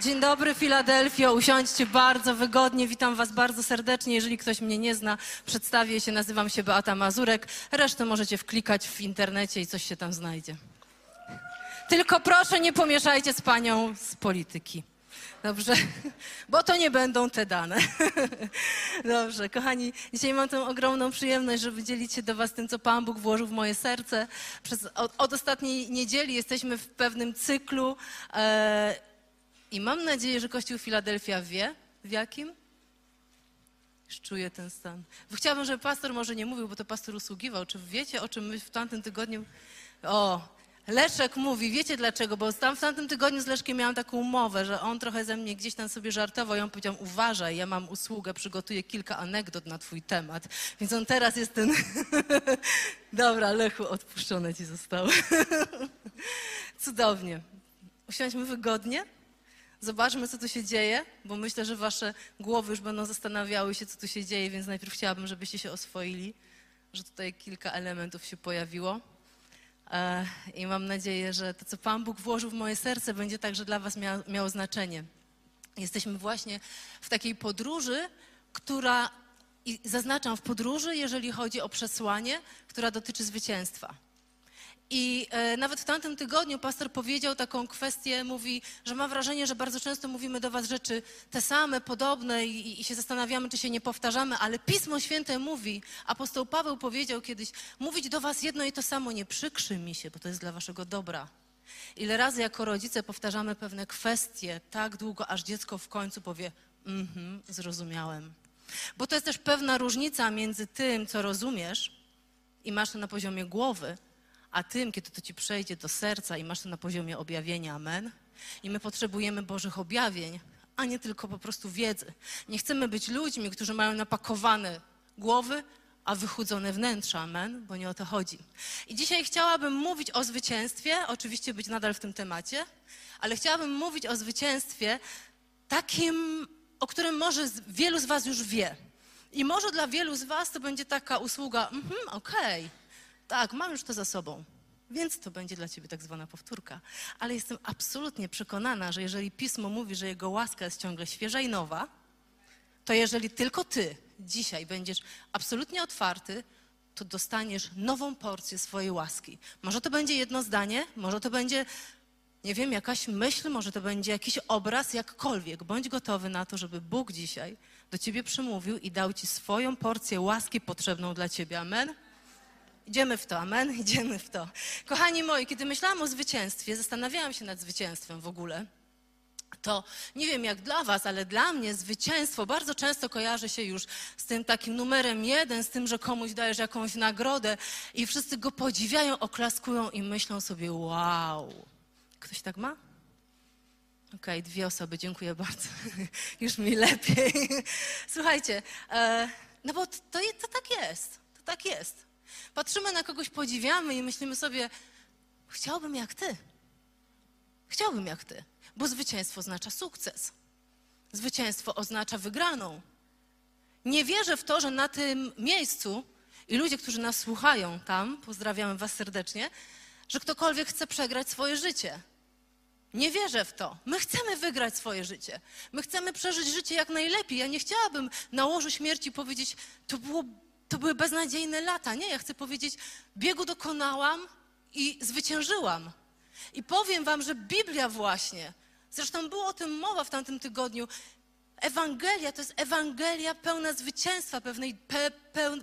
Dzień dobry, Filadelfio. Usiądźcie bardzo wygodnie. Witam Was bardzo serdecznie. Jeżeli ktoś mnie nie zna, przedstawię się. Nazywam się Beata Mazurek. Resztę możecie wklikać w internecie i coś się tam znajdzie. Tylko proszę, nie pomieszajcie z panią z polityki. Dobrze? Bo to nie będą te dane. Dobrze, kochani, dzisiaj mam tę ogromną przyjemność, żeby dzielić się do Was tym, co Pan Bóg włożył w moje serce. Przez, od, od ostatniej niedzieli jesteśmy w pewnym cyklu. E, i mam nadzieję, że Kościół Filadelfia wie, w jakim? Już czuję ten stan. Chciałabym, żeby pastor może nie mówił, bo to pastor usługiwał. Czy wiecie, o czym my w tamtym tygodniu... O, Leszek mówi, wiecie dlaczego? Bo tam w tamtym tygodniu z Leszkiem miałam taką umowę, że on trochę ze mnie gdzieś tam sobie żartował i on powiedział, uważaj, ja mam usługę, przygotuję kilka anegdot na twój temat. Więc on teraz jest ten... Dobra, Lechu, odpuszczone ci zostało. Cudownie. Usiądźmy wygodnie. Zobaczmy, co tu się dzieje, bo myślę, że wasze głowy już będą zastanawiały się, co tu się dzieje, więc najpierw chciałabym, żebyście się oswoili, że tutaj kilka elementów się pojawiło. E, I mam nadzieję, że to, co Pan Bóg włożył w moje serce, będzie także dla was miało, miało znaczenie. Jesteśmy właśnie w takiej podróży, która, i zaznaczam, w podróży, jeżeli chodzi o przesłanie, która dotyczy zwycięstwa. I e, nawet w tamtym tygodniu pastor powiedział taką kwestię, mówi, że ma wrażenie, że bardzo często mówimy do was rzeczy te same, podobne i, i się zastanawiamy, czy się nie powtarzamy, ale Pismo Święte mówi, apostoł Paweł powiedział kiedyś, mówić do was jedno i to samo nie przykrzy mi się, bo to jest dla waszego dobra. Ile razy jako rodzice powtarzamy pewne kwestie tak długo, aż dziecko w końcu powie, mhm, zrozumiałem. Bo to jest też pewna różnica między tym, co rozumiesz i masz to na poziomie głowy, a tym, kiedy to ci przejdzie do serca i masz to na poziomie objawienia, amen. I my potrzebujemy Bożych objawień, a nie tylko po prostu wiedzy. Nie chcemy być ludźmi, którzy mają napakowane głowy, a wychudzone wnętrza, amen, bo nie o to chodzi. I dzisiaj chciałabym mówić o zwycięstwie, oczywiście być nadal w tym temacie, ale chciałabym mówić o zwycięstwie takim, o którym może wielu z Was już wie. I może dla wielu z Was to będzie taka usługa, mhm, okej, okay tak, mam już to za sobą. Więc to będzie dla ciebie tak zwana powtórka. Ale jestem absolutnie przekonana, że jeżeli pismo mówi, że jego łaska jest ciągle świeża i nowa, to jeżeli tylko ty dzisiaj będziesz absolutnie otwarty, to dostaniesz nową porcję swojej łaski. Może to będzie jedno zdanie, może to będzie, nie wiem, jakaś myśl, może to będzie jakiś obraz, jakkolwiek. Bądź gotowy na to, żeby Bóg dzisiaj do ciebie przemówił i dał ci swoją porcję łaski potrzebną dla ciebie. Amen. Idziemy w to, amen, idziemy w to. Kochani moi, kiedy myślałam o zwycięstwie, zastanawiałam się nad zwycięstwem w ogóle, to nie wiem jak dla Was, ale dla mnie zwycięstwo bardzo często kojarzy się już z tym takim numerem jeden, z tym, że komuś dajesz jakąś nagrodę i wszyscy go podziwiają, oklaskują i myślą sobie, wow. Ktoś tak ma? Okej, okay, dwie osoby, dziękuję bardzo. już mi lepiej. Słuchajcie, e, no bo to, to tak jest, to tak jest. Patrzymy na kogoś, podziwiamy i myślimy sobie, chciałbym jak ty. Chciałbym jak ty, bo zwycięstwo oznacza sukces. Zwycięstwo oznacza wygraną. Nie wierzę w to, że na tym miejscu i ludzie, którzy nas słuchają tam, pozdrawiamy Was serdecznie, że ktokolwiek chce przegrać swoje życie. Nie wierzę w to. My chcemy wygrać swoje życie. My chcemy przeżyć życie jak najlepiej. Ja nie chciałabym na łożu śmierci powiedzieć, to było to były beznadziejne lata. Nie, ja chcę powiedzieć, biegu dokonałam i zwyciężyłam. I powiem wam, że Biblia właśnie, zresztą było o tym mowa w tamtym tygodniu, Ewangelia to jest Ewangelia pełna zwycięstwa, pewnej pe, pe,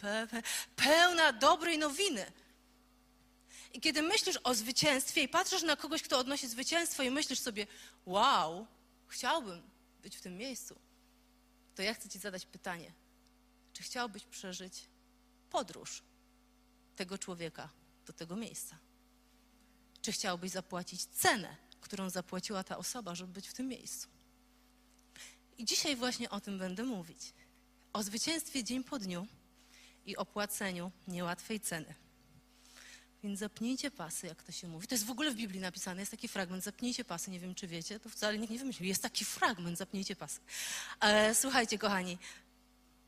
pe, pełna dobrej nowiny. I kiedy myślisz o zwycięstwie i patrzysz na kogoś, kto odnosi zwycięstwo i myślisz sobie, wow, chciałbym być w tym miejscu, to ja chcę Ci zadać pytanie. Czy chciałbyś przeżyć podróż tego człowieka do tego miejsca? Czy chciałbyś zapłacić cenę, którą zapłaciła ta osoba, żeby być w tym miejscu? I dzisiaj właśnie o tym będę mówić. O zwycięstwie dzień po dniu i o płaceniu niełatwej ceny. Więc zapnijcie pasy, jak to się mówi. To jest w ogóle w Biblii napisane, jest taki fragment, zapnijcie pasy, nie wiem czy wiecie, to wcale nikt nie wymyślił. Jest taki fragment, zapnijcie pasy. E, słuchajcie, kochani,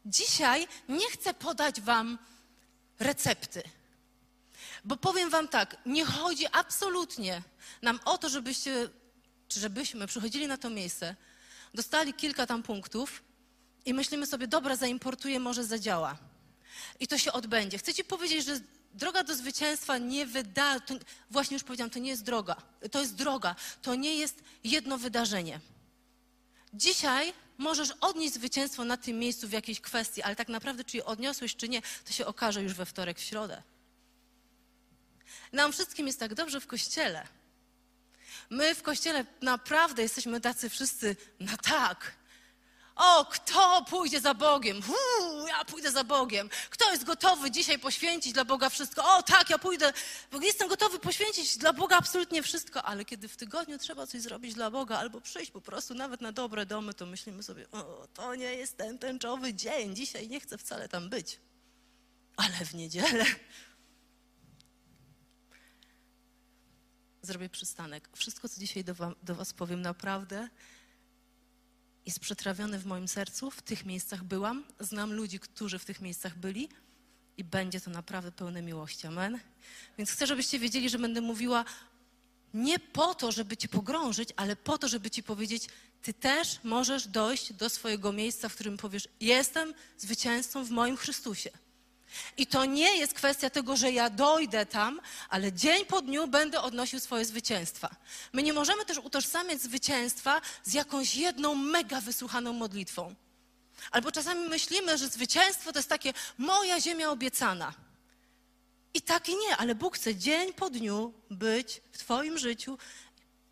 dzisiaj nie chcę podać wam recepty. Bo powiem wam tak, nie chodzi absolutnie nam o to, żebyście, czy żebyśmy przychodzili na to miejsce, dostali kilka tam punktów i myślimy sobie, dobra, zaimportuję, może zadziała. I to się odbędzie. Chcę ci powiedzieć, że droga do zwycięstwa nie wyda, to, właśnie już powiedziałam, to nie jest droga. To jest droga, to nie jest jedno wydarzenie. Dzisiaj możesz odnieść zwycięstwo na tym miejscu w jakiejś kwestii, ale tak naprawdę, czy je odniosłeś, czy nie, to się okaże już we wtorek, w środę. Nam wszystkim jest tak dobrze w kościele. My w kościele naprawdę jesteśmy tacy wszyscy na tak. O, kto pójdzie za Bogiem? Uu, ja pójdę za Bogiem. Kto jest gotowy dzisiaj poświęcić dla Boga wszystko? O, tak, ja pójdę. Jestem gotowy poświęcić dla Boga absolutnie wszystko, ale kiedy w tygodniu trzeba coś zrobić dla Boga albo przyjść po prostu nawet na dobre domy, to myślimy sobie, o, to nie jest ten tęczowy dzień. Dzisiaj nie chcę wcale tam być. Ale w niedzielę zrobię przystanek. Wszystko, co dzisiaj do, wam, do Was powiem, naprawdę jest przetrawione w moim sercu. W tych miejscach byłam, znam ludzi, którzy w tych miejscach byli i będzie to naprawdę pełne miłości. Amen. Więc chcę, żebyście wiedzieli, że będę mówiła nie po to, żeby Cię pogrążyć, ale po to, żeby Ci powiedzieć, Ty też możesz dojść do swojego miejsca, w którym powiesz: Jestem zwycięzcą w moim Chrystusie. I to nie jest kwestia tego, że ja dojdę tam, ale dzień po dniu będę odnosił swoje zwycięstwa. My nie możemy też utożsamiać zwycięstwa z jakąś jedną mega wysłuchaną modlitwą. Albo czasami myślimy, że zwycięstwo to jest takie moja ziemia obiecana. I tak i nie, ale Bóg chce dzień po dniu być w Twoim życiu,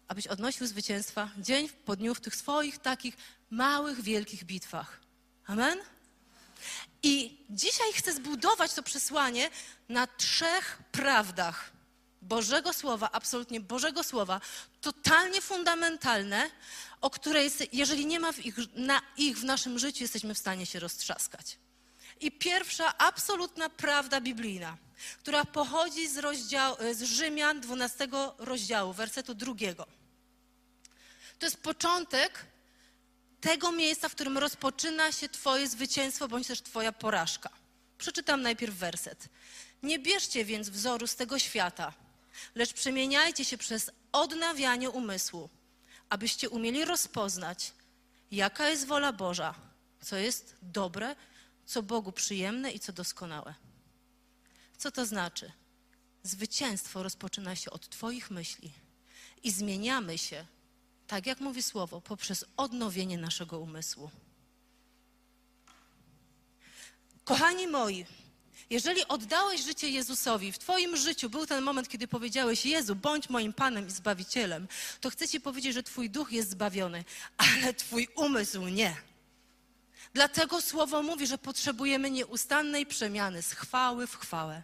abyś odnosił zwycięstwa dzień po dniu w tych swoich takich małych, wielkich bitwach. Amen? I dzisiaj chcę zbudować to przesłanie na trzech prawdach Bożego Słowa, absolutnie Bożego Słowa, totalnie fundamentalne, o które, jest, jeżeli nie ma w ich, na ich w naszym życiu, jesteśmy w stanie się roztrzaskać. I pierwsza absolutna prawda biblijna, która pochodzi z, rozdział, z Rzymian 12 rozdziału, wersetu drugiego. To jest początek tego miejsca, w którym rozpoczyna się Twoje zwycięstwo bądź też Twoja porażka. Przeczytam najpierw werset. Nie bierzcie więc wzoru z tego świata, lecz przemieniajcie się przez odnawianie umysłu, abyście umieli rozpoznać, jaka jest wola Boża, co jest dobre, co Bogu przyjemne i co doskonałe. Co to znaczy? Zwycięstwo rozpoczyna się od Twoich myśli i zmieniamy się tak jak mówi słowo, poprzez odnowienie naszego umysłu. Kochani moi, jeżeli oddałeś życie Jezusowi, w Twoim życiu był ten moment, kiedy powiedziałeś: Jezu, bądź moim Panem i Zbawicielem, to chcę Ci powiedzieć, że Twój duch jest zbawiony, ale Twój umysł nie. Dlatego słowo mówi, że potrzebujemy nieustannej przemiany z chwały w chwałę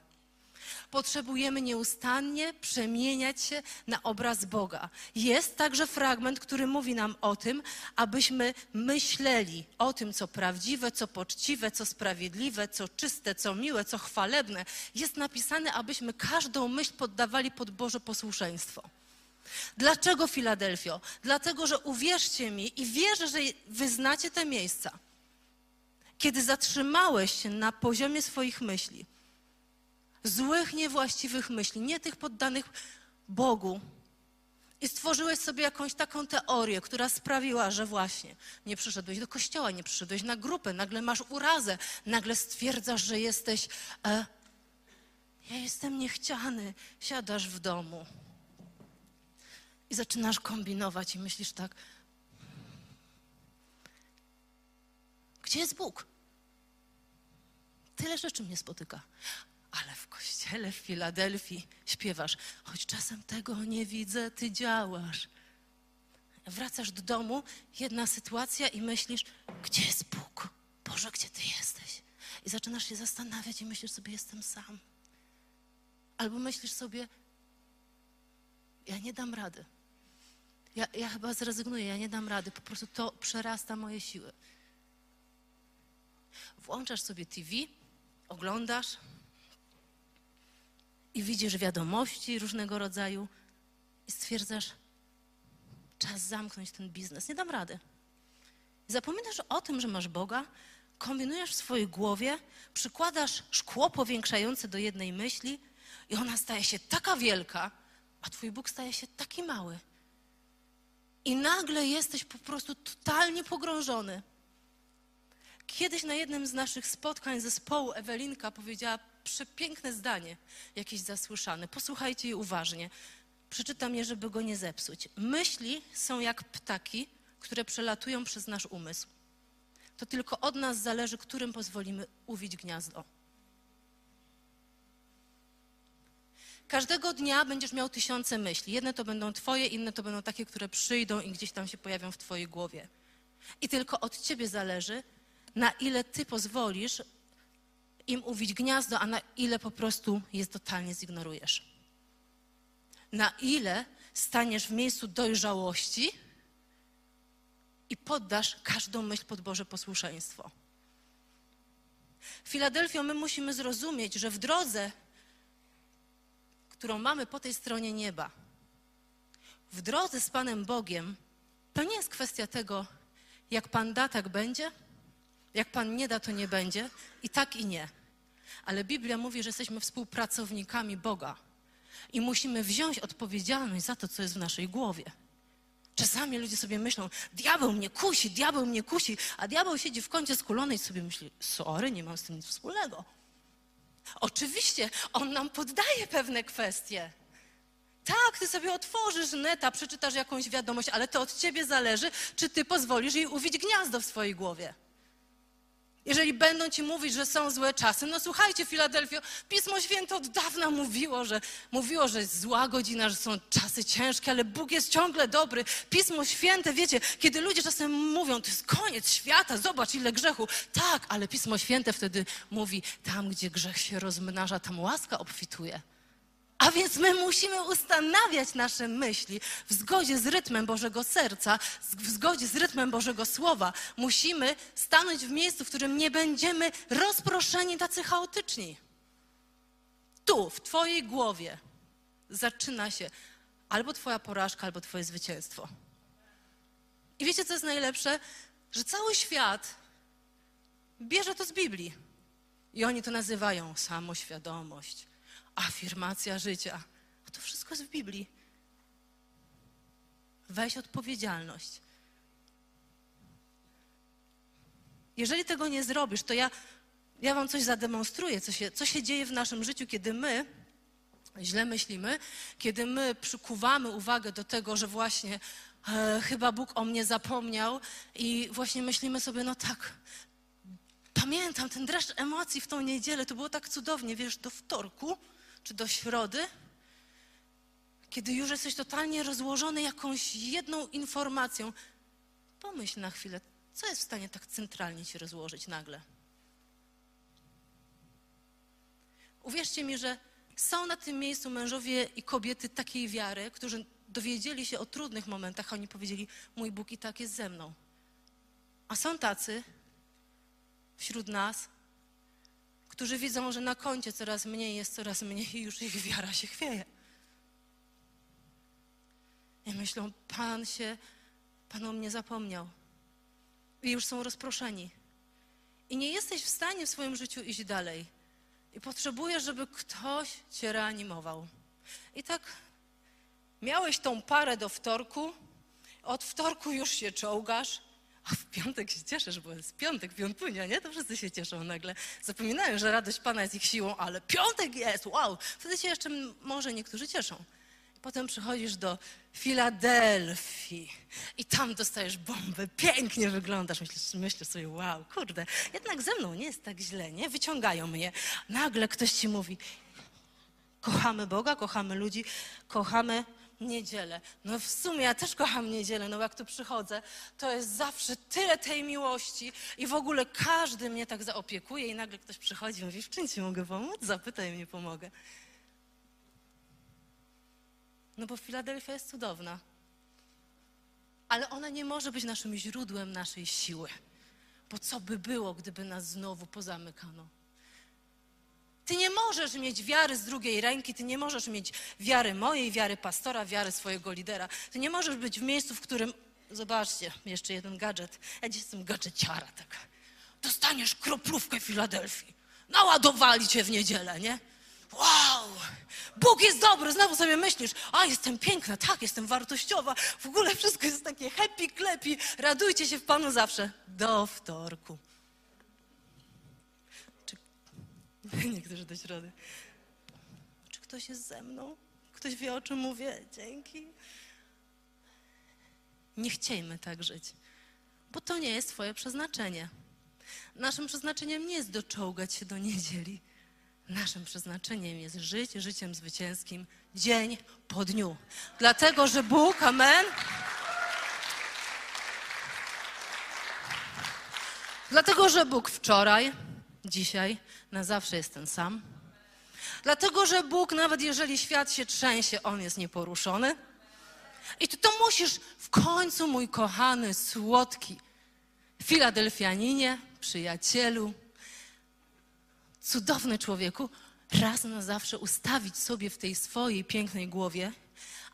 potrzebujemy nieustannie przemieniać się na obraz Boga. Jest także fragment, który mówi nam o tym, abyśmy myśleli o tym, co prawdziwe, co poczciwe, co sprawiedliwe, co czyste, co miłe, co chwalebne. Jest napisane, abyśmy każdą myśl poddawali pod Boże posłuszeństwo. Dlaczego Filadelfio? Dlatego, że uwierzcie mi i wierzę, że wyznacie te miejsca. Kiedy zatrzymałeś się na poziomie swoich myśli, złych, niewłaściwych myśli, nie tych poddanych Bogu. I stworzyłeś sobie jakąś taką teorię, która sprawiła, że właśnie nie przyszedłeś do kościoła, nie przyszedłeś na grupę, nagle masz urazę, nagle stwierdzasz, że jesteś. E, ja jestem niechciany, siadasz w domu. I zaczynasz kombinować i myślisz tak. Gdzie jest Bóg? Tyle rzeczy mnie spotyka ale w kościele w Filadelfii śpiewasz, choć czasem tego nie widzę, ty działasz. Wracasz do domu, jedna sytuacja i myślisz, gdzie jest Bóg? Boże, gdzie ty jesteś? I zaczynasz się zastanawiać i myślisz sobie, jestem sam. Albo myślisz sobie, ja nie dam rady. Ja, ja chyba zrezygnuję, ja nie dam rady, po prostu to przerasta moje siły. Włączasz sobie TV, oglądasz i widzisz wiadomości różnego rodzaju i stwierdzasz, czas zamknąć ten biznes, nie dam rady. Zapominasz o tym, że masz Boga, kombinujesz w swojej głowie, przykładasz szkło powiększające do jednej myśli i ona staje się taka wielka, a Twój Bóg staje się taki mały. I nagle jesteś po prostu totalnie pogrążony. Kiedyś na jednym z naszych spotkań zespołu Ewelinka powiedziała przepiękne zdanie, jakieś zasłyszane. Posłuchajcie je uważnie. Przeczytam je, żeby go nie zepsuć. Myśli są jak ptaki, które przelatują przez nasz umysł. To tylko od nas zależy, którym pozwolimy uwić gniazdo. Każdego dnia będziesz miał tysiące myśli. Jedne to będą twoje, inne to będą takie, które przyjdą i gdzieś tam się pojawią w twojej głowie. I tylko od ciebie zależy, na ile ty pozwolisz im uwić gniazdo, a na ile po prostu je totalnie zignorujesz. Na ile staniesz w miejscu dojrzałości i poddasz każdą myśl pod Boże posłuszeństwo. Filadelfio, my musimy zrozumieć, że w drodze którą mamy po tej stronie nieba, w drodze z Panem Bogiem, to nie jest kwestia tego, jak Pan da, tak będzie, jak Pan nie da, to nie będzie, i tak i nie. Ale Biblia mówi, że jesteśmy współpracownikami Boga i musimy wziąć odpowiedzialność za to, co jest w naszej głowie. Czasami ludzie sobie myślą, diabeł mnie kusi, diabeł mnie kusi, a diabeł siedzi w kącie skulony i sobie myśli, sorry, nie mam z tym nic wspólnego. Oczywiście, on nam poddaje pewne kwestie. Tak, ty sobie otworzysz neta, przeczytasz jakąś wiadomość, ale to od ciebie zależy, czy ty pozwolisz jej uwić gniazdo w swojej głowie. Jeżeli będą ci mówić, że są złe czasy, no słuchajcie, Filadelfio, Pismo Święte od dawna mówiło, że mówiło, że jest zła godzina, że są czasy ciężkie, ale Bóg jest ciągle dobry. Pismo Święte, wiecie, kiedy ludzie czasem mówią, to jest koniec świata, zobacz ile grzechu. Tak, ale Pismo Święte wtedy mówi, tam gdzie grzech się rozmnaża, tam łaska obfituje. A więc my musimy ustanawiać nasze myśli w zgodzie z rytmem Bożego serca, w zgodzie z rytmem Bożego Słowa. Musimy stanąć w miejscu, w którym nie będziemy rozproszeni tacy chaotyczni. Tu, w Twojej głowie, zaczyna się albo Twoja porażka, albo Twoje zwycięstwo. I wiecie, co jest najlepsze? Że cały świat bierze to z Biblii. I oni to nazywają samoświadomość afirmacja życia. A to wszystko jest w Biblii. Weź odpowiedzialność. Jeżeli tego nie zrobisz, to ja, ja Wam coś zademonstruję, co się, co się dzieje w naszym życiu, kiedy my źle myślimy, kiedy my przykuwamy uwagę do tego, że właśnie e, chyba Bóg o mnie zapomniał i właśnie myślimy sobie, no tak, pamiętam ten dreszcz emocji w tą niedzielę, to było tak cudownie, wiesz, do wtorku czy do środy, kiedy już jesteś totalnie rozłożony jakąś jedną informacją, pomyśl na chwilę, co jest w stanie tak centralnie się rozłożyć nagle. Uwierzcie mi, że są na tym miejscu mężowie i kobiety takiej wiary, którzy dowiedzieli się o trudnych momentach, a oni powiedzieli: Mój Bóg i tak jest ze mną. A są tacy wśród nas, którzy widzą, że na koncie coraz mniej jest, coraz mniej i już ich wiara się chwieje. I myślą, Pan się, Pan o mnie zapomniał. I już są rozproszeni. I nie jesteś w stanie w swoim życiu iść dalej. I potrzebujesz, żeby ktoś cię reanimował. I tak miałeś tą parę do wtorku, od wtorku już się czołgasz, a w piątek się cieszysz, bo jest piątek, piątunia, nie? To wszyscy się cieszą nagle. Zapominają, że radość Pana jest ich siłą, ale piątek jest, wow! Wtedy się jeszcze może niektórzy cieszą. Potem przychodzisz do Filadelfii i tam dostajesz bombę, pięknie wyglądasz. Myślisz, myślisz sobie, wow, kurde, jednak ze mną nie jest tak źle, nie? Wyciągają mnie. Nagle ktoś ci mówi, kochamy Boga, kochamy ludzi, kochamy niedzielę. No w sumie ja też kocham niedzielę, no jak tu przychodzę, to jest zawsze tyle tej miłości i w ogóle każdy mnie tak zaopiekuje i nagle ktoś przychodzi i mówi, w czym ci mogę pomóc? Zapytaj mnie, pomogę. No bo Filadelfia jest cudowna. ale ona nie może być naszym źródłem naszej siły. Bo co by było, gdyby nas znowu pozamykano? Ty nie możesz mieć wiary z drugiej ręki, ty nie możesz mieć wiary mojej, wiary pastora, wiary swojego lidera. Ty nie możesz być w miejscu, w którym. Zobaczcie, jeszcze jeden gadżet. Ja dziś jestem gadżeciara taka. Dostaniesz kroplówkę w Filadelfii. Naładowali cię w niedzielę, nie? Wow! Bóg jest dobry, znowu sobie myślisz, a jestem piękna, tak, jestem wartościowa, w ogóle wszystko jest takie happy, klepi, radujcie się w Panu zawsze. Do wtorku. Czy... Niektórzy do środy. Czy ktoś jest ze mną? Ktoś wie, o czym mówię? Dzięki. Nie chciejmy tak żyć, bo to nie jest Twoje przeznaczenie. Naszym przeznaczeniem nie jest doczołgać się do niedzieli. Naszym przeznaczeniem jest żyć życiem zwycięskim dzień po dniu. Dlatego, że Bóg, amen. Dlatego, że Bóg wczoraj, dzisiaj, na zawsze jest ten sam. Dlatego, że Bóg, nawet jeżeli świat się trzęsie, On jest nieporuszony. I ty to musisz w końcu, mój kochany, słodki Filadelfianinie, przyjacielu, cudowny człowieku, raz na zawsze ustawić sobie w tej swojej pięknej głowie,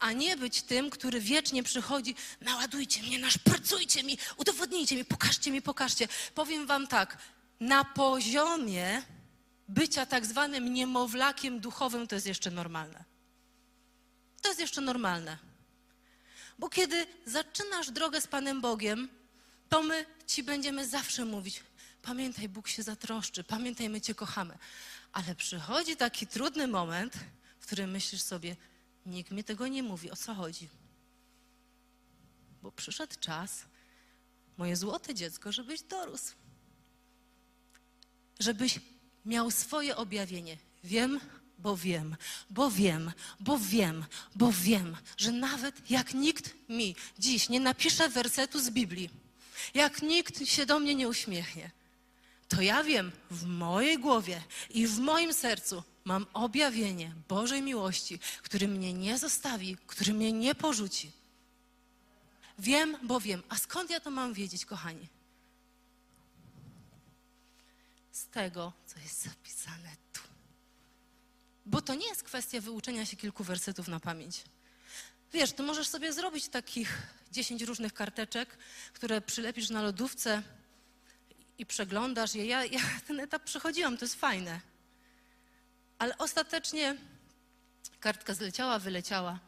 a nie być tym, który wiecznie przychodzi, naładujcie mnie, naszpracujcie mi, udowodnijcie mi, pokażcie mi, pokażcie. Powiem wam tak, na poziomie bycia tak zwanym niemowlakiem duchowym to jest jeszcze normalne. To jest jeszcze normalne. Bo kiedy zaczynasz drogę z Panem Bogiem, to my ci będziemy zawsze mówić: Pamiętaj, Bóg się zatroszczy, pamiętaj, my Cię kochamy. Ale przychodzi taki trudny moment, w którym myślisz sobie: Nikt mi tego nie mówi, o co chodzi. Bo przyszedł czas, moje złote dziecko, żebyś dorósł. Żebyś miał swoje objawienie. Wiem, bo wiem, bo wiem, bo wiem, bo wiem, że nawet jak nikt mi dziś nie napisze wersetu z Biblii, jak nikt się do mnie nie uśmiechnie, to ja wiem, w mojej głowie i w moim sercu mam objawienie Bożej miłości, który mnie nie zostawi, który mnie nie porzuci. Wiem, bo wiem. A skąd ja to mam wiedzieć, kochani? Z tego, co jest zapisane tu. Bo to nie jest kwestia wyuczenia się kilku wersetów na pamięć. Wiesz, ty możesz sobie zrobić takich 10 różnych karteczek, które przylepisz na lodówce i przeglądasz je. Ja, ja ten etap przechodziłam, to jest fajne. Ale ostatecznie kartka zleciała, wyleciała.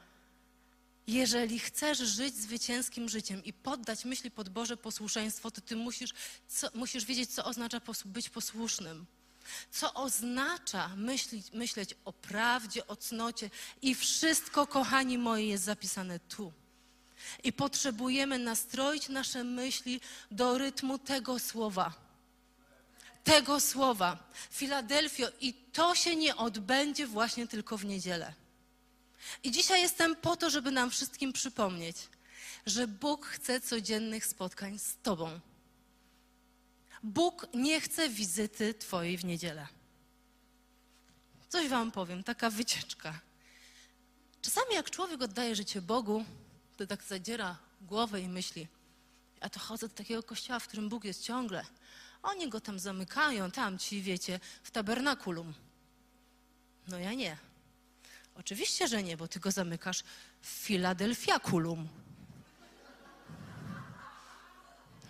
Jeżeli chcesz żyć zwycięskim życiem i poddać myśli pod Boże posłuszeństwo, to ty musisz, co, musisz wiedzieć, co oznacza być posłusznym. Co oznacza myśleć, myśleć o prawdzie, o cnocie i wszystko, kochani moi, jest zapisane tu. I potrzebujemy nastroić nasze myśli do rytmu tego słowa. Tego słowa. Filadelfio, i to się nie odbędzie właśnie tylko w niedzielę. I dzisiaj jestem po to, żeby nam wszystkim przypomnieć, że Bóg chce codziennych spotkań z Tobą. Bóg nie chce wizyty Twojej w niedzielę. Coś Wam powiem, taka wycieczka. Czasami jak człowiek oddaje życie Bogu, to tak zadziera głowę i myśli, ja to chodzę do takiego kościoła, w którym Bóg jest ciągle. Oni go tam zamykają, tam ci, wiecie, w tabernakulum. No ja nie. Oczywiście, że nie, bo ty go zamykasz w Filadelfiakulum.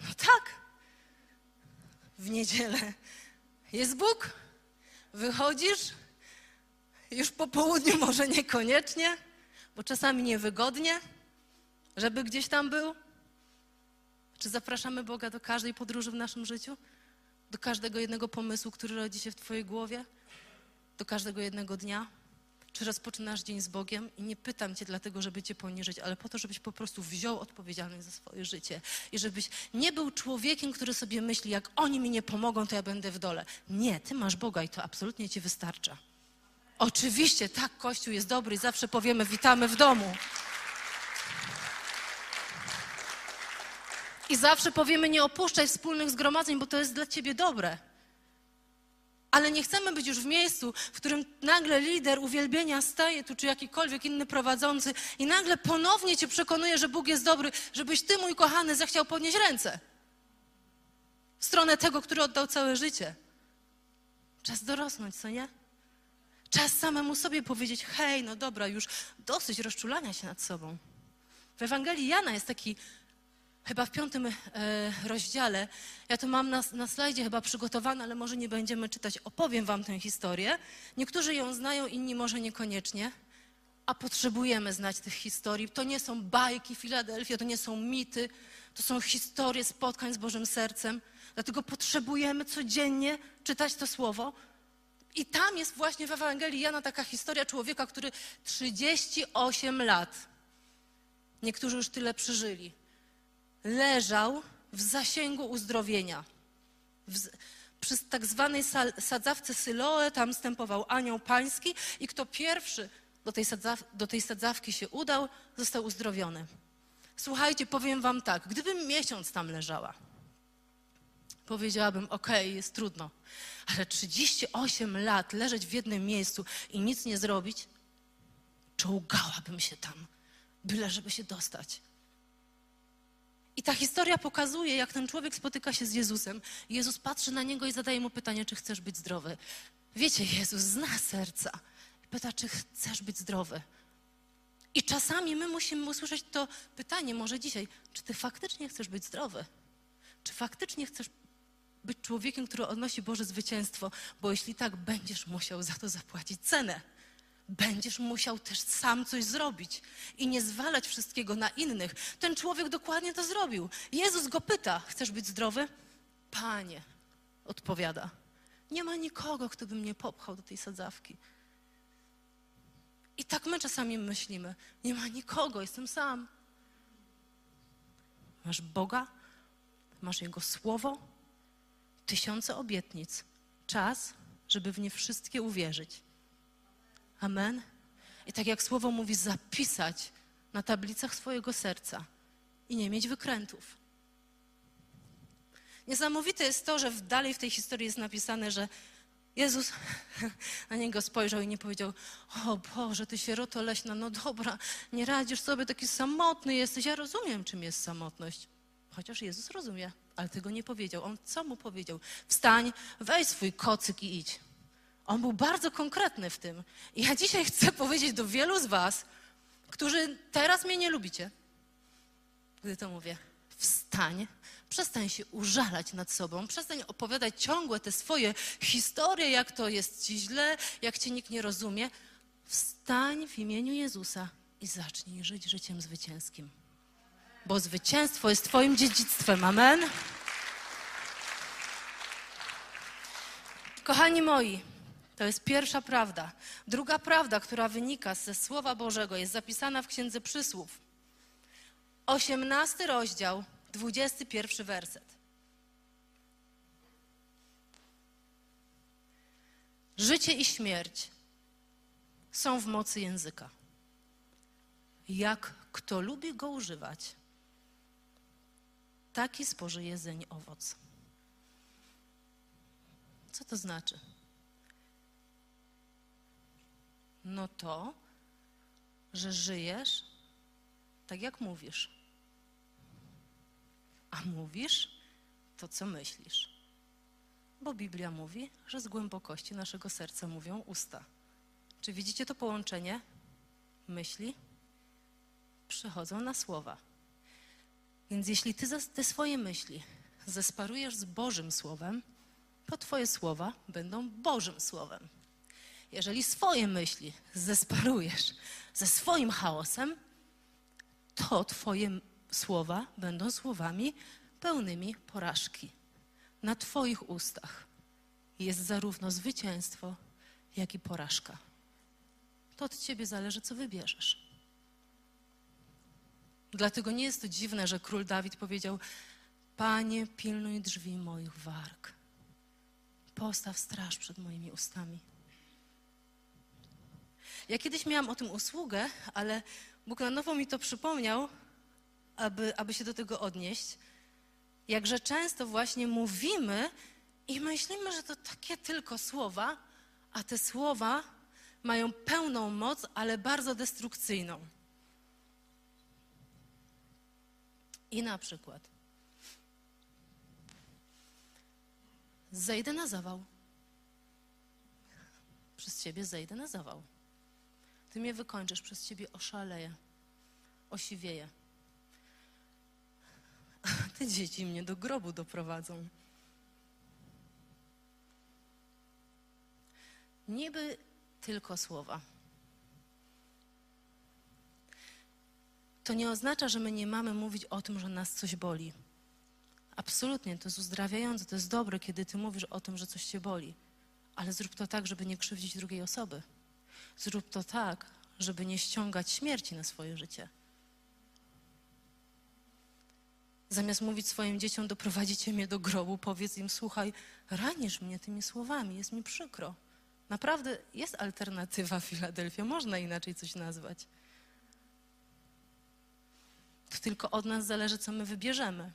No tak. W niedzielę jest Bóg, wychodzisz, już po południu może niekoniecznie, bo czasami niewygodnie, żeby gdzieś tam był? Czy zapraszamy Boga do każdej podróży w naszym życiu? Do każdego jednego pomysłu, który rodzi się w Twojej głowie? Do każdego jednego dnia? Czy rozpoczynasz dzień z Bogiem? I nie pytam Cię dlatego, żeby Cię poniżyć, ale po to, żebyś po prostu wziął odpowiedzialność za swoje życie. I żebyś nie był człowiekiem, który sobie myśli, jak oni mi nie pomogą, to ja będę w dole. Nie, Ty masz Boga i to absolutnie Ci wystarcza. Oczywiście, tak, Kościół jest dobry i zawsze powiemy, witamy w domu. I zawsze powiemy, nie opuszczaj wspólnych zgromadzeń, bo to jest dla ciebie dobre. Ale nie chcemy być już w miejscu, w którym nagle lider uwielbienia staje tu, czy jakikolwiek inny prowadzący i nagle ponownie cię przekonuje, że Bóg jest dobry, żebyś ty, mój kochany, zechciał podnieść ręce w stronę tego, który oddał całe życie. Czas dorosnąć, co nie? Czas samemu sobie powiedzieć: hej, no dobra, już dosyć rozczulania się nad sobą. W Ewangelii Jana jest taki, chyba w piątym e, rozdziale, ja to mam na, na slajdzie chyba przygotowane, ale może nie będziemy czytać. Opowiem Wam tę historię. Niektórzy ją znają, inni może niekoniecznie. A potrzebujemy znać tych historii. To nie są bajki Filadelfia, to nie są mity, to są historie spotkań z Bożym Sercem. Dlatego potrzebujemy codziennie czytać to słowo. I tam jest właśnie w Ewangelii Jana taka historia człowieka, który 38 lat, niektórzy już tyle przeżyli, leżał w zasięgu uzdrowienia. W, przy tak zwanej sadzawce Syloe tam stępował anioł pański i kto pierwszy do tej, sadzaw, do tej sadzawki się udał, został uzdrowiony. Słuchajcie, powiem wam tak, gdybym miesiąc tam leżała, powiedziałabym, okej, okay, jest trudno, ale 38 lat leżeć w jednym miejscu i nic nie zrobić, czołgałabym się tam, byle żeby się dostać. I ta historia pokazuje, jak ten człowiek spotyka się z Jezusem. Jezus patrzy na niego i zadaje mu pytanie, czy chcesz być zdrowy. Wiecie, Jezus zna serca. Pyta, czy chcesz być zdrowy. I czasami my musimy usłyszeć to pytanie, może dzisiaj, czy ty faktycznie chcesz być zdrowy? Czy faktycznie chcesz być człowiekiem, który odnosi Boże zwycięstwo, bo jeśli tak, będziesz musiał za to zapłacić cenę. Będziesz musiał też sam coś zrobić i nie zwalać wszystkiego na innych. Ten człowiek dokładnie to zrobił. Jezus go pyta: Chcesz być zdrowy? Panie, odpowiada: Nie ma nikogo, kto by mnie popchał do tej sadzawki. I tak my czasami myślimy: Nie ma nikogo, jestem sam. Masz Boga, masz Jego słowo, tysiące obietnic. Czas, żeby w nie wszystkie uwierzyć. Amen. I tak jak słowo mówi, zapisać na tablicach swojego serca i nie mieć wykrętów. Niesamowite jest to, że dalej w tej historii jest napisane, że Jezus na niego spojrzał i nie powiedział: O Boże, ty sieroto leśna, no dobra, nie radzisz sobie, taki samotny jesteś. Ja rozumiem, czym jest samotność. Chociaż Jezus rozumie ale tego nie powiedział. On co mu powiedział? Wstań, weź swój kocyk i idź. On był bardzo konkretny w tym. I ja dzisiaj chcę powiedzieć do wielu z Was, którzy teraz mnie nie lubicie, gdy to mówię. Wstań, przestań się użalać nad sobą, przestań opowiadać ciągłe te swoje historie, jak to jest ci źle, jak cię nikt nie rozumie. Wstań w imieniu Jezusa i zacznij żyć życiem zwycięskim bo zwycięstwo jest Twoim dziedzictwem. Amen. Kochani moi, to jest pierwsza prawda. Druga prawda, która wynika ze Słowa Bożego, jest zapisana w Księdze Przysłów. 18 rozdział, 21 werset. Życie i śmierć są w mocy języka. Jak kto lubi go używać, taki spożyje zeń owoc. Co to znaczy? No to, że żyjesz tak jak mówisz. A mówisz to, co myślisz. Bo Biblia mówi, że z głębokości naszego serca mówią usta. Czy widzicie to połączenie? Myśli przechodzą na słowa. Więc jeśli ty te swoje myśli zesparujesz z Bożym Słowem, to twoje słowa będą Bożym Słowem. Jeżeli swoje myśli zesparujesz ze swoim chaosem, to twoje słowa będą słowami pełnymi porażki. Na twoich ustach jest zarówno zwycięstwo, jak i porażka. To od ciebie zależy, co wybierzesz. Dlatego nie jest to dziwne, że król Dawid powiedział: Panie, pilnuj drzwi moich warg. Postaw straż przed moimi ustami. Ja kiedyś miałam o tym usługę, ale Bóg na nowo mi to przypomniał, aby, aby się do tego odnieść. Jakże często właśnie mówimy I myślimy, że to takie tylko słowa, a te słowa mają pełną moc, ale bardzo destrukcyjną. I na przykład zejdę na zawał. Przez ciebie zejdę na zawał. Ty mnie wykończysz, przez ciebie oszaleję, osiwieję. Te dzieci mnie do grobu doprowadzą. Niby tylko słowa. To nie oznacza, że my nie mamy mówić o tym, że nas coś boli. Absolutnie, to jest uzdrawiające, to jest dobre, kiedy ty mówisz o tym, że coś cię boli. Ale zrób to tak, żeby nie krzywdzić drugiej osoby. Zrób to tak, żeby nie ściągać śmierci na swoje życie. Zamiast mówić swoim dzieciom, doprowadzicie mnie do grobu, powiedz im, słuchaj, ranisz mnie tymi słowami, jest mi przykro. Naprawdę jest alternatywa Filadelfia, można inaczej coś nazwać. To tylko od nas zależy, co my wybierzemy.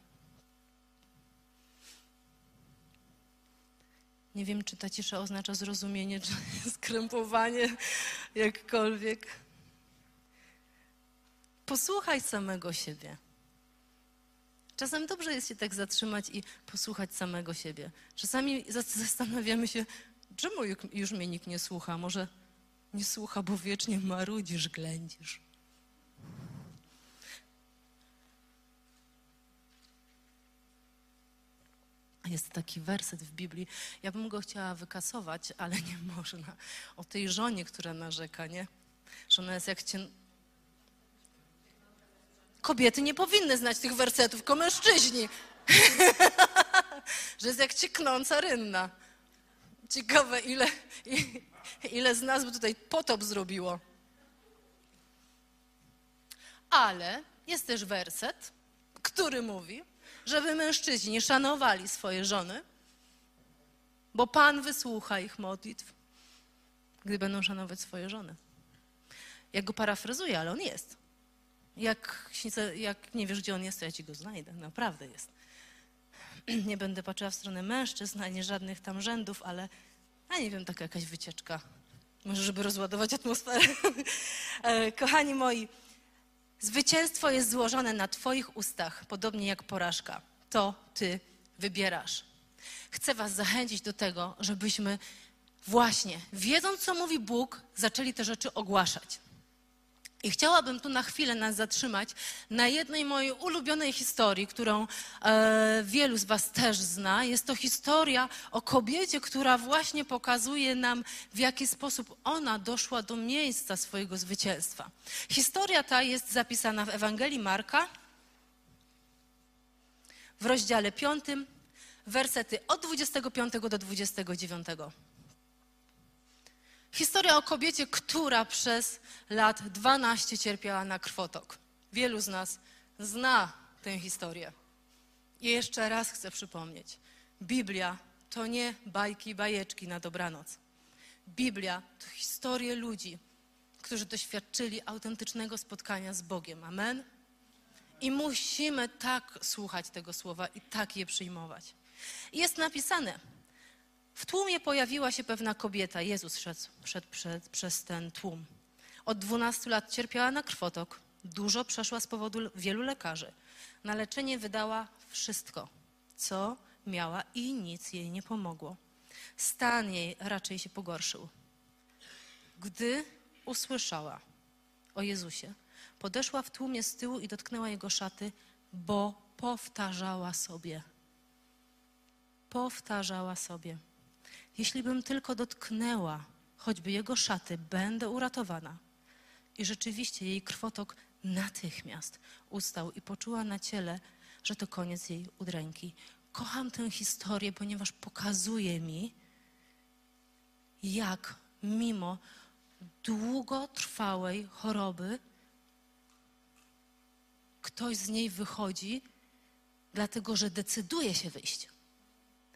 Nie wiem, czy ta cisza oznacza zrozumienie, czy skrępowanie, jakkolwiek. Posłuchaj samego siebie. Czasem dobrze jest się tak zatrzymać i posłuchać samego siebie. Czasami zastanawiamy się, czemu już mnie nikt nie słucha? Może nie słucha, bo wiecznie marudzisz, ględzisz. Jest taki werset w Biblii. Ja bym go chciała wykasować, ale nie można. O tej żonie, która narzeka, nie? Że ona jest jak cię... Kobiety nie powinny znać tych wersetów, tylko mężczyźni. że jest jak cieknąca rynna. Ciekawe, ile, ile z nas by tutaj potop zrobiło. Ale jest też werset, który mówi, żeby mężczyźni szanowali swoje żony, bo Pan wysłucha ich modlitw, gdy będą szanować swoje żony. Ja go parafrazuję, ale on jest. Jak, jak nie wiesz, gdzie on jest, to ja ci go znajdę. Naprawdę jest. Nie będę patrzyła w stronę mężczyzn, ani żadnych tam rzędów, ale a nie wiem, taka jakaś wycieczka. Może, żeby rozładować atmosferę. E, kochani moi, Zwycięstwo jest złożone na Twoich ustach, podobnie jak porażka. To Ty wybierasz. Chcę Was zachęcić do tego, żebyśmy właśnie, wiedząc, co mówi Bóg, zaczęli te rzeczy ogłaszać. I chciałabym tu na chwilę nas zatrzymać na jednej mojej ulubionej historii, którą e, wielu z Was też zna. Jest to historia o kobiecie, która właśnie pokazuje nam, w jaki sposób ona doszła do miejsca swojego zwycięstwa. Historia ta jest zapisana w Ewangelii Marka w rozdziale 5, wersety od 25 do 29. Historia o kobiecie, która przez lat 12 cierpiała na krwotok. Wielu z nas zna tę historię. I jeszcze raz chcę przypomnieć: Biblia to nie bajki, bajeczki na dobranoc. Biblia to historie ludzi, którzy doświadczyli autentycznego spotkania z Bogiem. Amen? I musimy tak słuchać tego słowa i tak je przyjmować. Jest napisane, w tłumie pojawiła się pewna kobieta. Jezus szedł, przed, przez ten tłum. Od 12 lat cierpiała na krwotok. Dużo przeszła z powodu wielu lekarzy. Na leczenie wydała wszystko, co miała i nic jej nie pomogło. Stan jej raczej się pogorszył. Gdy usłyszała o Jezusie, podeszła w tłumie z tyłu i dotknęła jego szaty, bo powtarzała sobie. Powtarzała sobie. Jeśli bym tylko dotknęła choćby jego szaty, będę uratowana. I rzeczywiście jej krwotok natychmiast ustał i poczuła na ciele, że to koniec jej udręki. Kocham tę historię, ponieważ pokazuje mi, jak mimo długotrwałej choroby ktoś z niej wychodzi, dlatego że decyduje się wyjść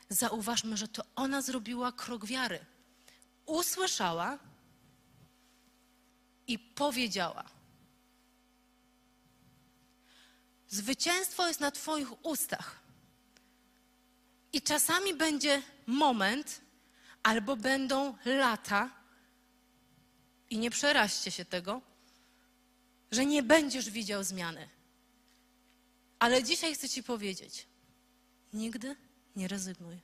zauważmy, że to ona zrobiła krok wiary. Usłyszała i powiedziała. Zwycięstwo jest na Twoich ustach. I czasami będzie moment, albo będą lata, i nie przeraźcie się tego, że nie będziesz widział zmiany. Ale dzisiaj chcę Ci powiedzieć: nigdy nie rezygnuj.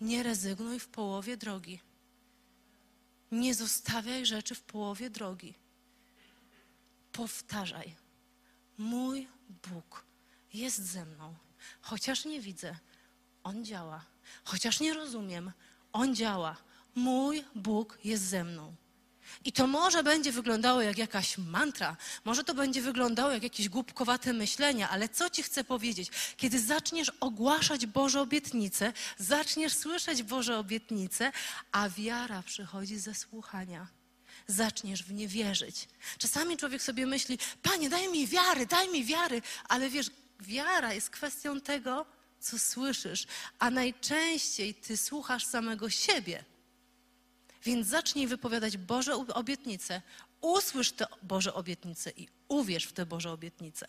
Nie rezygnuj w połowie drogi. Nie zostawiaj rzeczy w połowie drogi. Powtarzaj: Mój Bóg jest ze mną. Chociaż nie widzę, On działa. Chociaż nie rozumiem, On działa. Mój Bóg jest ze mną. I to może będzie wyglądało jak jakaś mantra, może to będzie wyglądało jak jakieś głupkowate myślenia, ale co ci chcę powiedzieć? Kiedy zaczniesz ogłaszać Boże obietnice, zaczniesz słyszeć Boże obietnice, a wiara przychodzi ze słuchania. Zaczniesz w nie wierzyć. Czasami człowiek sobie myśli, Panie, daj mi wiary, daj mi wiary, ale wiesz, wiara jest kwestią tego, co słyszysz, a najczęściej ty słuchasz samego siebie. Więc zacznij wypowiadać Boże obietnice, usłysz te Boże obietnice i uwierz w te Boże obietnice.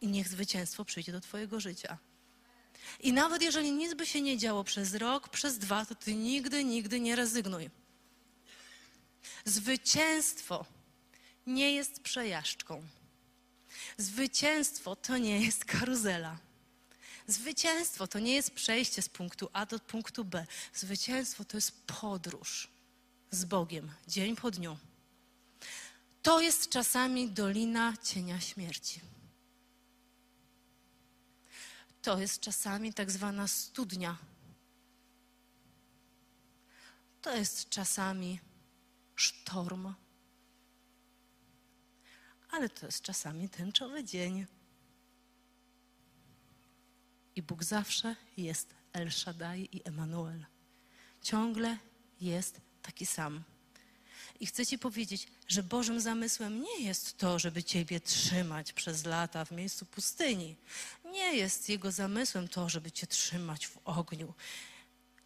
I niech zwycięstwo przyjdzie do Twojego życia. I nawet jeżeli nic by się nie działo przez rok, przez dwa, to Ty nigdy, nigdy nie rezygnuj. Zwycięstwo nie jest przejażdżką. Zwycięstwo to nie jest karuzela. Zwycięstwo to nie jest przejście z punktu A do punktu B. Zwycięstwo to jest podróż z Bogiem, dzień po dniu. To jest czasami dolina cienia śmierci. To jest czasami tak zwana studnia. To jest czasami sztorm. Ale to jest czasami tęczowy dzień. I Bóg zawsze jest El Shaddai i Emanuel. Ciągle jest taki sam. I chcę Ci powiedzieć, że Bożym zamysłem nie jest to, żeby Ciebie trzymać przez lata w miejscu pustyni. Nie jest Jego zamysłem to, żeby Cię trzymać w ogniu.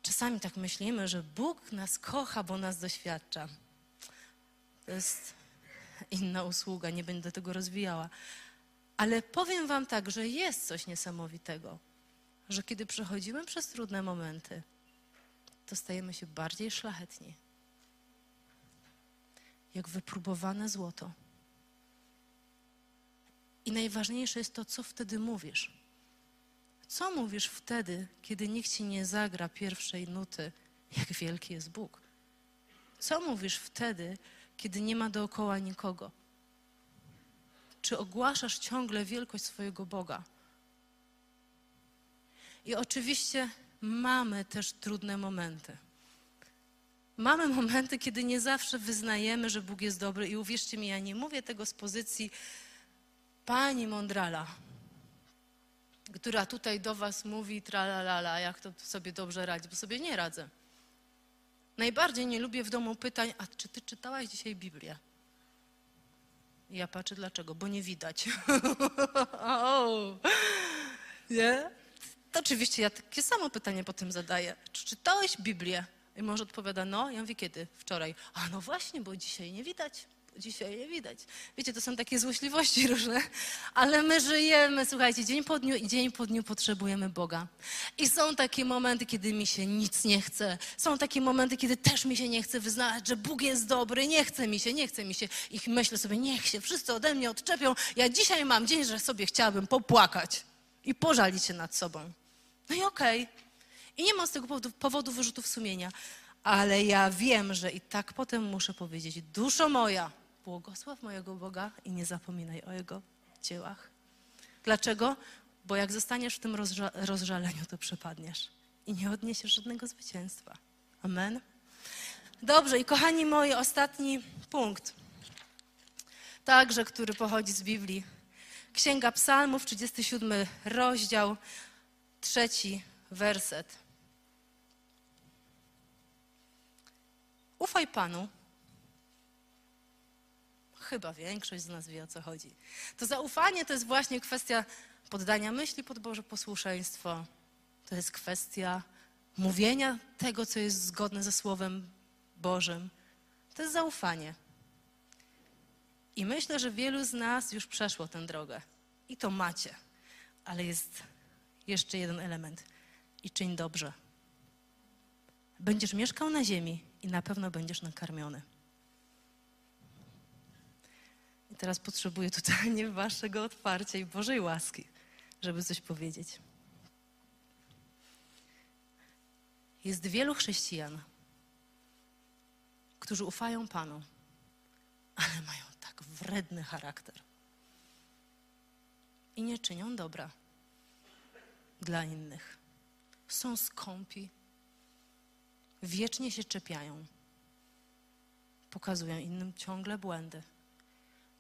Czasami tak myślimy, że Bóg nas kocha, bo nas doświadcza. To jest inna usługa, nie będę tego rozwijała. Ale powiem Wam tak, że jest coś niesamowitego, że kiedy przechodzimy przez trudne momenty, to stajemy się bardziej szlachetni jak wypróbowane złoto. I najważniejsze jest to, co wtedy mówisz. Co mówisz wtedy, kiedy nikt ci nie zagra pierwszej nuty, jak wielki jest Bóg? Co mówisz wtedy, kiedy nie ma dookoła nikogo? Czy ogłaszasz ciągle wielkość swojego Boga? I oczywiście mamy też trudne momenty. Mamy momenty, kiedy nie zawsze wyznajemy, że Bóg jest dobry i uwierzcie mi, ja nie mówię tego z pozycji pani mądrala, która tutaj do was mówi tralalala, jak to sobie dobrze radzi, bo sobie nie radzę. Najbardziej nie lubię w domu pytań, a czy ty czytałaś dzisiaj Biblię? I ja patrzę dlaczego, bo nie widać. nie? To oczywiście ja takie samo pytanie potem zadaję. Czy czytałeś Biblię? I mąż odpowiada, no, ja mówię, kiedy? Wczoraj. A no właśnie, bo dzisiaj nie widać. Dzisiaj nie widać. Wiecie, to są takie złośliwości różne, ale my żyjemy, słuchajcie, dzień po dniu i dzień po dniu potrzebujemy Boga. I są takie momenty, kiedy mi się nic nie chce. Są takie momenty, kiedy też mi się nie chce wyznać, że Bóg jest dobry, nie chce mi się, nie chce mi się. I myślę sobie, niech się wszyscy ode mnie odczepią. Ja dzisiaj mam dzień, że sobie chciałabym popłakać i pożalić się nad sobą. No i okej. Okay. I nie mam z tego powodu, powodu wyrzutów sumienia. Ale ja wiem, że i tak potem muszę powiedzieć, duszo moja, błogosław mojego Boga i nie zapominaj o Jego dziełach. Dlaczego? Bo jak zostaniesz w tym rozża rozżaleniu, to przepadniesz i nie odniesiesz żadnego zwycięstwa. Amen. Dobrze, i kochani moi, ostatni punkt. Także, który pochodzi z Biblii. Księga Psalmów, 37 rozdział, trzeci werset. Ufaj Panu. Chyba większość z nas wie o co chodzi. To zaufanie to jest właśnie kwestia poddania myśli pod Boże posłuszeństwo. To jest kwestia mówienia tego, co jest zgodne ze Słowem Bożym. To jest zaufanie. I myślę, że wielu z nas już przeszło tę drogę. I to macie. Ale jest jeszcze jeden element. I czyń dobrze. Będziesz mieszkał na ziemi i na pewno będziesz nakarmiony. I teraz potrzebuję totalnie Waszego otwarcia i Bożej łaski, żeby coś powiedzieć. Jest wielu chrześcijan, którzy ufają Panu, ale mają tak wredny charakter i nie czynią dobra dla innych. Są skąpi, wiecznie się czepiają, pokazują innym ciągle błędy.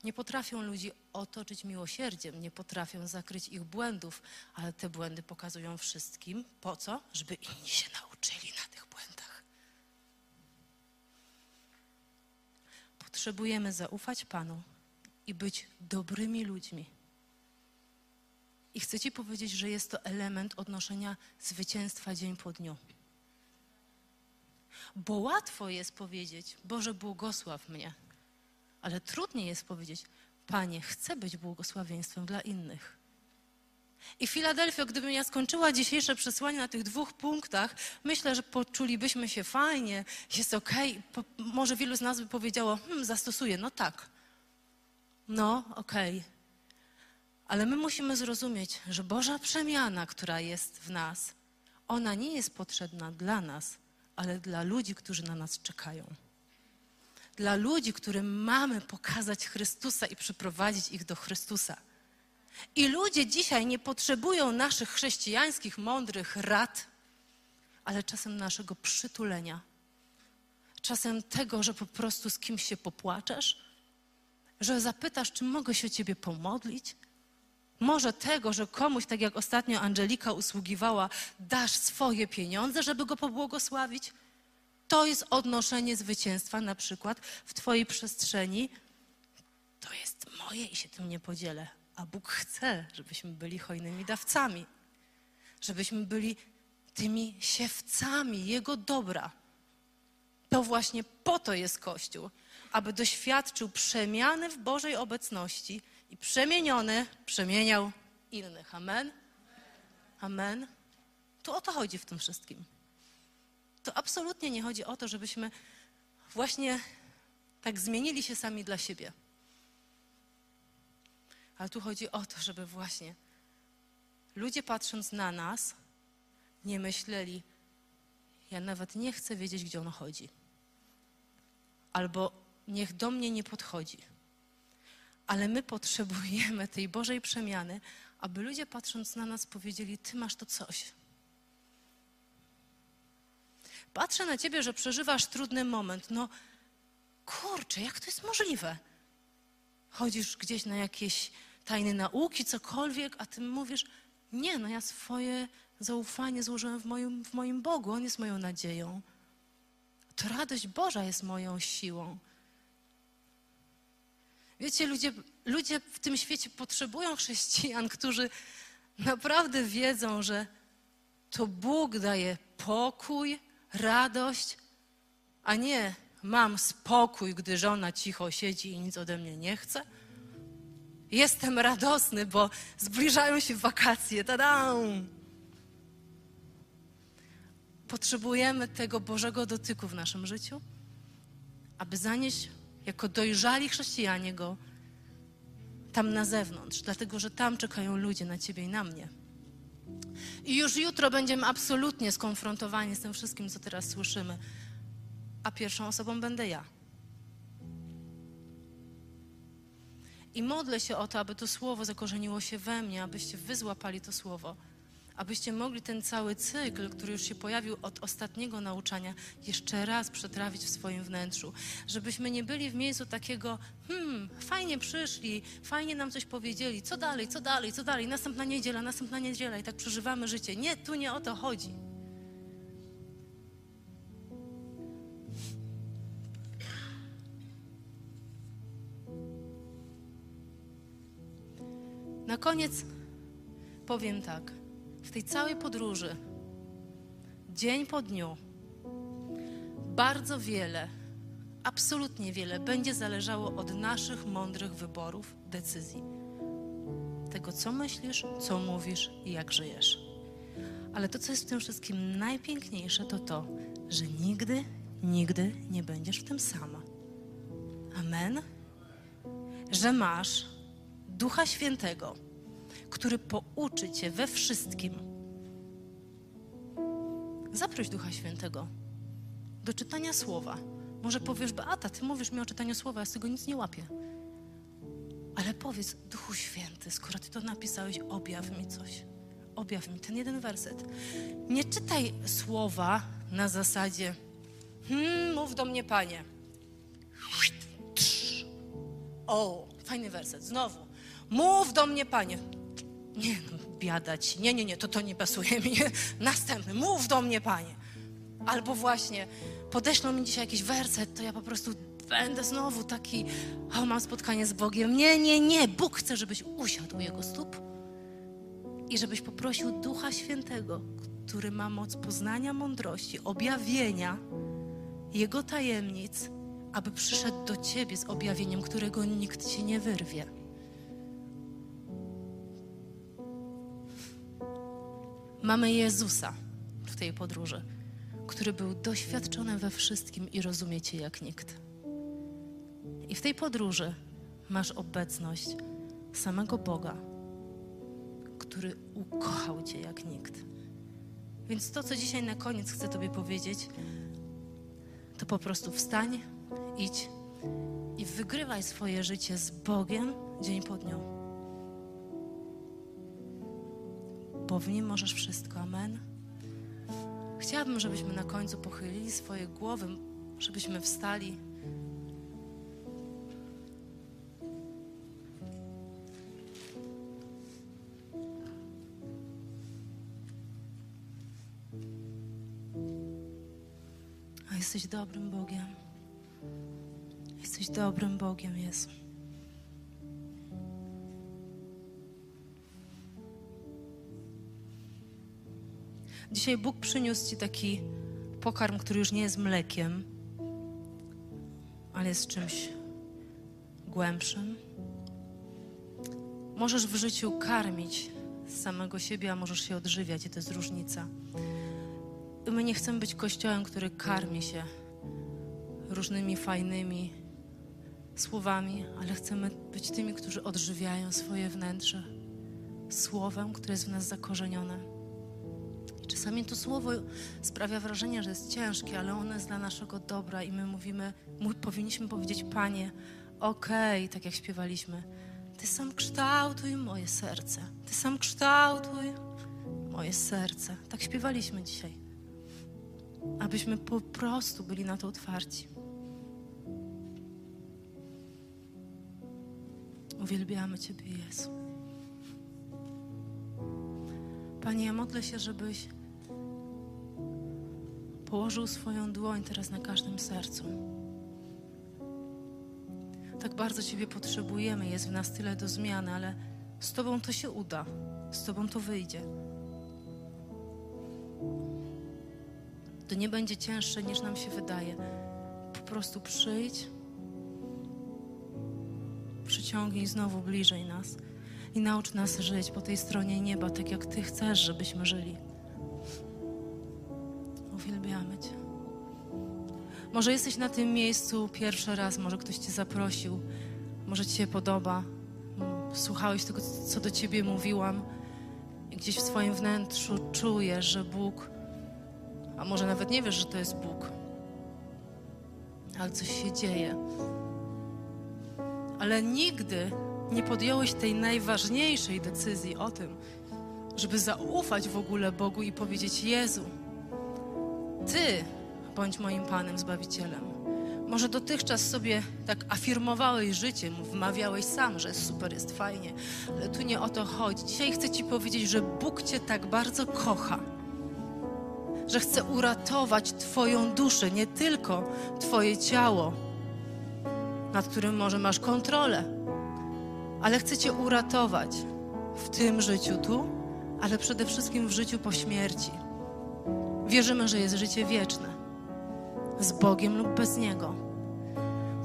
Nie potrafią ludzi otoczyć miłosierdziem, nie potrafią zakryć ich błędów, ale te błędy pokazują wszystkim. Po co? Żeby inni się nauczyli na tych błędach. Potrzebujemy zaufać Panu i być dobrymi ludźmi. I chcę Ci powiedzieć, że jest to element odnoszenia zwycięstwa dzień po dniu. Bo łatwo jest powiedzieć, Boże, błogosław mnie, ale trudniej jest powiedzieć, Panie, chcę być błogosławieństwem dla innych. I Filadelfio, gdybym ja skończyła dzisiejsze przesłanie na tych dwóch punktach, myślę, że poczulibyśmy się fajnie, jest okej. Okay. Może wielu z nas by powiedziało, hmm, zastosuję, no tak. No, okej. Okay. Ale my musimy zrozumieć, że Boża przemiana, która jest w nas, ona nie jest potrzebna dla nas, ale dla ludzi, którzy na nas czekają. Dla ludzi, którym mamy pokazać Chrystusa i przyprowadzić ich do Chrystusa. I ludzie dzisiaj nie potrzebują naszych chrześcijańskich, mądrych rad, ale czasem naszego przytulenia. Czasem tego, że po prostu z kimś się popłaczesz, że zapytasz, czy mogę się o ciebie pomodlić. Może tego, że komuś, tak jak ostatnio Angelika usługiwała, dasz swoje pieniądze, żeby go pobłogosławić. To jest odnoszenie zwycięstwa na przykład w Twojej przestrzeni. To jest moje i się tym nie podzielę. A Bóg chce, żebyśmy byli hojnymi dawcami, żebyśmy byli tymi siewcami Jego dobra. To właśnie po to jest Kościół, aby doświadczył przemiany w Bożej obecności i przemieniony przemieniał innych. Amen? Amen. Tu o to chodzi w tym wszystkim. To absolutnie nie chodzi o to, żebyśmy właśnie tak zmienili się sami dla siebie. Ale tu chodzi o to, żeby właśnie ludzie patrząc na nas, nie myśleli, ja nawet nie chcę wiedzieć, gdzie on chodzi. Albo niech do mnie nie podchodzi. Ale my potrzebujemy tej Bożej przemiany, aby ludzie patrząc na nas powiedzieli: Ty masz to coś. Patrzę na ciebie, że przeżywasz trudny moment. No kurczę, jak to jest możliwe? Chodzisz gdzieś na jakieś tajne nauki, cokolwiek, a ty mówisz, nie, no ja swoje zaufanie złożyłem w moim, w moim Bogu, On jest moją nadzieją. To radość Boża jest moją siłą. Wiecie, ludzie, ludzie w tym świecie potrzebują chrześcijan, którzy naprawdę wiedzą, że to Bóg daje pokój, radość, a nie mam spokój, gdy żona cicho siedzi i nic ode mnie nie chce. Jestem radosny, bo zbliżają się wakacje. Tada! Potrzebujemy tego Bożego dotyku w naszym życiu, aby zanieść jako dojrzali chrześcijanie go tam na zewnątrz, dlatego że tam czekają ludzie na ciebie i na mnie. I już jutro będziemy absolutnie skonfrontowani z tym wszystkim, co teraz słyszymy, a pierwszą osobą będę ja. I modlę się o to, aby to słowo zakorzeniło się we mnie, abyście wyzłapali to słowo, abyście mogli ten cały cykl, który już się pojawił od ostatniego nauczania, jeszcze raz przetrawić w swoim wnętrzu. Żebyśmy nie byli w miejscu takiego, hmm, fajnie przyszli, fajnie nam coś powiedzieli, co dalej, co dalej, co dalej, następna niedziela, następna niedziela i tak przeżywamy życie. Nie, tu nie o to chodzi. Na koniec powiem tak. W tej całej podróży, dzień po dniu, bardzo wiele, absolutnie wiele będzie zależało od naszych mądrych wyborów, decyzji. Tego, co myślisz, co mówisz i jak żyjesz. Ale to, co jest w tym wszystkim najpiękniejsze, to to, że nigdy, nigdy nie będziesz w tym sama. Amen. Że masz Ducha Świętego, który pouczy cię we wszystkim. Zaproś Ducha Świętego do czytania słowa. Może powiesz, Beata, ty mówisz mi o czytaniu słowa, ja z tego nic nie łapię. Ale powiedz, Duchu Święty, skoro ty to napisałeś, objaw mi coś. Objaw mi ten jeden werset. Nie czytaj słowa na zasadzie, hmm, mów do mnie, Panie. O, fajny werset, znowu. Mów do mnie, Panie. Nie, biada ci. Nie, nie, nie, to to nie pasuje mi. Następny. Mów do mnie, Panie. Albo właśnie, podeślą mi dzisiaj jakiś werset, to ja po prostu będę znowu taki, o, mam spotkanie z Bogiem. Nie, nie, nie. Bóg chce, żebyś usiadł u Jego stóp i żebyś poprosił Ducha Świętego, który ma moc poznania mądrości, objawienia Jego tajemnic, aby przyszedł do Ciebie z objawieniem, którego nikt Ci nie wyrwie. Mamy Jezusa w tej podróży, który był doświadczony we wszystkim i rozumie Cię jak nikt. I w tej podróży masz obecność samego Boga, który ukochał Cię jak nikt. Więc to, co dzisiaj na koniec chcę Tobie powiedzieć, to po prostu wstań, idź i wygrywaj swoje życie z Bogiem dzień po dniu. Bo w Nim możesz wszystko. Amen. Chciałabym, żebyśmy na końcu pochylili swoje głowy, żebyśmy wstali. A jesteś dobrym Bogiem. Jesteś dobrym Bogiem, Jezu. Dzisiaj Bóg przyniósł Ci taki pokarm, który już nie jest mlekiem, ale jest czymś głębszym. Możesz w życiu karmić samego siebie, a możesz się odżywiać, i to jest różnica. My nie chcemy być kościołem, który karmi się różnymi fajnymi słowami, ale chcemy być tymi, którzy odżywiają swoje wnętrze słowem, które jest w nas zakorzenione. Czasami to słowo sprawia wrażenie, że jest ciężkie, ale ono jest dla naszego dobra i my mówimy, my powinniśmy powiedzieć, Panie, okej, okay, tak jak śpiewaliśmy, Ty sam kształtuj moje serce, Ty sam kształtuj moje serce. Tak śpiewaliśmy dzisiaj. Abyśmy po prostu byli na to otwarci. Uwielbiamy Ciebie, Jezu. Panie, ja modlę się, żebyś położył swoją dłoń teraz na każdym sercu. Tak bardzo Ciebie potrzebujemy, jest w nas tyle do zmiany, ale z Tobą to się uda, z Tobą to wyjdzie. To nie będzie cięższe niż nam się wydaje. Po prostu przyjdź przyciągnij znowu bliżej nas i naucz nas żyć po tej stronie nieba, tak jak Ty chcesz, żebyśmy żyli. Uwielbiamy Cię. Może jesteś na tym miejscu pierwszy raz, może ktoś Cię zaprosił, może Ci się podoba, słuchałeś tego, co do Ciebie mówiłam i gdzieś w swoim wnętrzu czujesz, że Bóg, a może nawet nie wiesz, że to jest Bóg, ale coś się dzieje ale nigdy nie podjąłeś tej najważniejszej decyzji o tym, żeby zaufać w ogóle Bogu i powiedzieć: Jezu, Ty bądź moim Panem Zbawicielem. Może dotychczas sobie tak afirmowałeś życie, wmawiałeś sam, że super, jest fajnie, ale tu nie o to chodzi. Dzisiaj chcę Ci powiedzieć, że Bóg Cię tak bardzo kocha, że chce uratować Twoją duszę, nie tylko Twoje ciało nad którym może masz kontrolę, ale chce Cię uratować w tym życiu tu, ale przede wszystkim w życiu po śmierci. Wierzymy, że jest życie wieczne, z Bogiem lub bez Niego.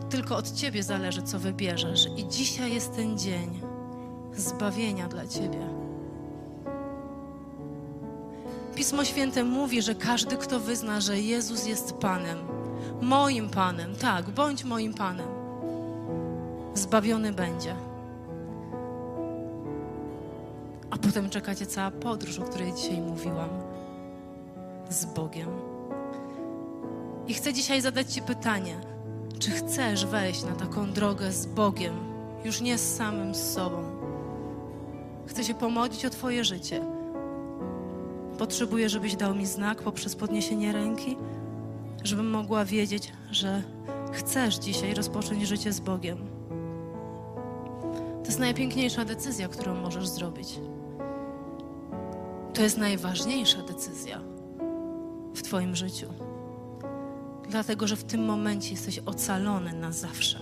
Tylko od Ciebie zależy, co wybierzesz, i dzisiaj jest ten dzień zbawienia dla Ciebie. Pismo Święte mówi, że każdy, kto wyzna, że Jezus jest Panem, moim Panem, tak, bądź moim Panem, zbawiony będzie. A potem czekacie cała podróż, o której dzisiaj mówiłam, z Bogiem. I chcę dzisiaj zadać Ci pytanie, czy chcesz wejść na taką drogę z Bogiem, już nie z samym sobą? Chcę się pomodlić o Twoje życie. Potrzebuję, żebyś dał mi znak poprzez podniesienie ręki, żebym mogła wiedzieć, że chcesz dzisiaj rozpocząć życie z Bogiem. To jest najpiękniejsza decyzja, którą możesz zrobić. To jest najważniejsza decyzja Twoim życiu. Dlatego, że w tym momencie jesteś ocalony na zawsze.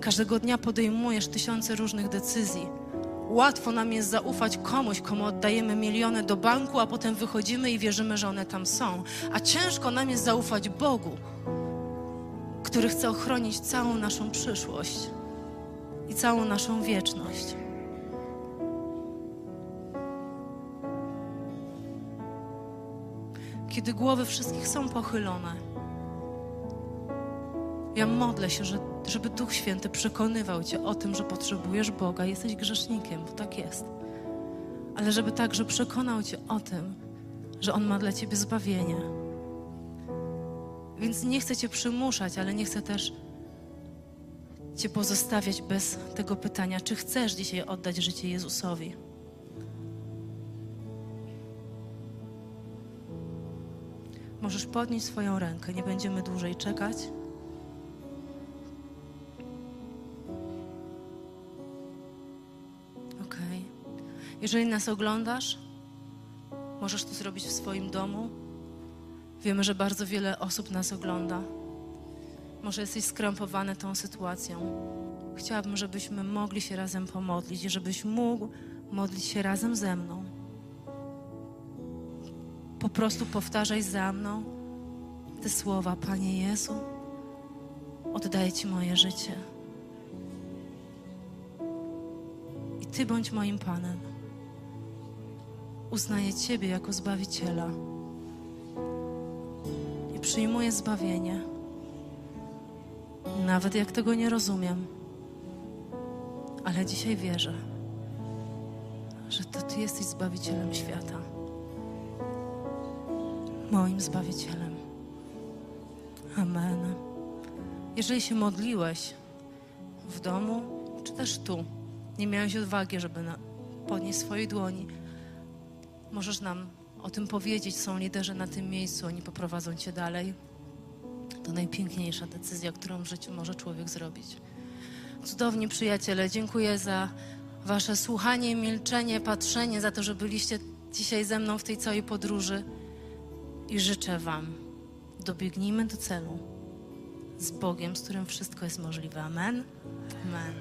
Każdego dnia podejmujesz tysiące różnych decyzji. Łatwo nam jest zaufać komuś, komu oddajemy miliony do banku, a potem wychodzimy i wierzymy, że one tam są. A ciężko nam jest zaufać Bogu, który chce ochronić całą naszą przyszłość i całą naszą wieczność. Kiedy głowy wszystkich są pochylone, ja modlę się, że, żeby Duch Święty przekonywał Cię o tym, że potrzebujesz Boga, jesteś grzesznikiem, bo tak jest. Ale żeby także przekonał Cię o tym, że On ma dla Ciebie zbawienie. Więc nie chcę Cię przymuszać, ale nie chcę też Cię pozostawiać bez tego pytania, czy chcesz dzisiaj oddać życie Jezusowi. Możesz podnieść swoją rękę, nie będziemy dłużej czekać. Ok. Jeżeli nas oglądasz, możesz to zrobić w swoim domu. Wiemy, że bardzo wiele osób nas ogląda. Może jesteś skrępowany tą sytuacją. Chciałabym, żebyśmy mogli się razem pomodlić i żebyś mógł modlić się razem ze mną. Po prostu powtarzaj za mną te słowa: Panie Jezu, oddaję Ci moje życie. I Ty bądź moim Panem. Uznaję Ciebie jako Zbawiciela i przyjmuję zbawienie, nawet jak tego nie rozumiem. Ale dzisiaj wierzę, że to Ty jesteś Zbawicielem świata moim Zbawicielem. Amen. Jeżeli się modliłeś w domu, czy też tu, nie miałeś odwagi, żeby na, podnieść swojej dłoni, możesz nam o tym powiedzieć. Są liderzy na tym miejscu, oni poprowadzą cię dalej. To najpiękniejsza decyzja, którą w życiu może człowiek zrobić. Cudowni przyjaciele, dziękuję za Wasze słuchanie, milczenie, patrzenie, za to, że byliście dzisiaj ze mną w tej całej podróży i życzę Wam, dobiegnijmy do celu z Bogiem, z którym wszystko jest możliwe. Amen. Amen.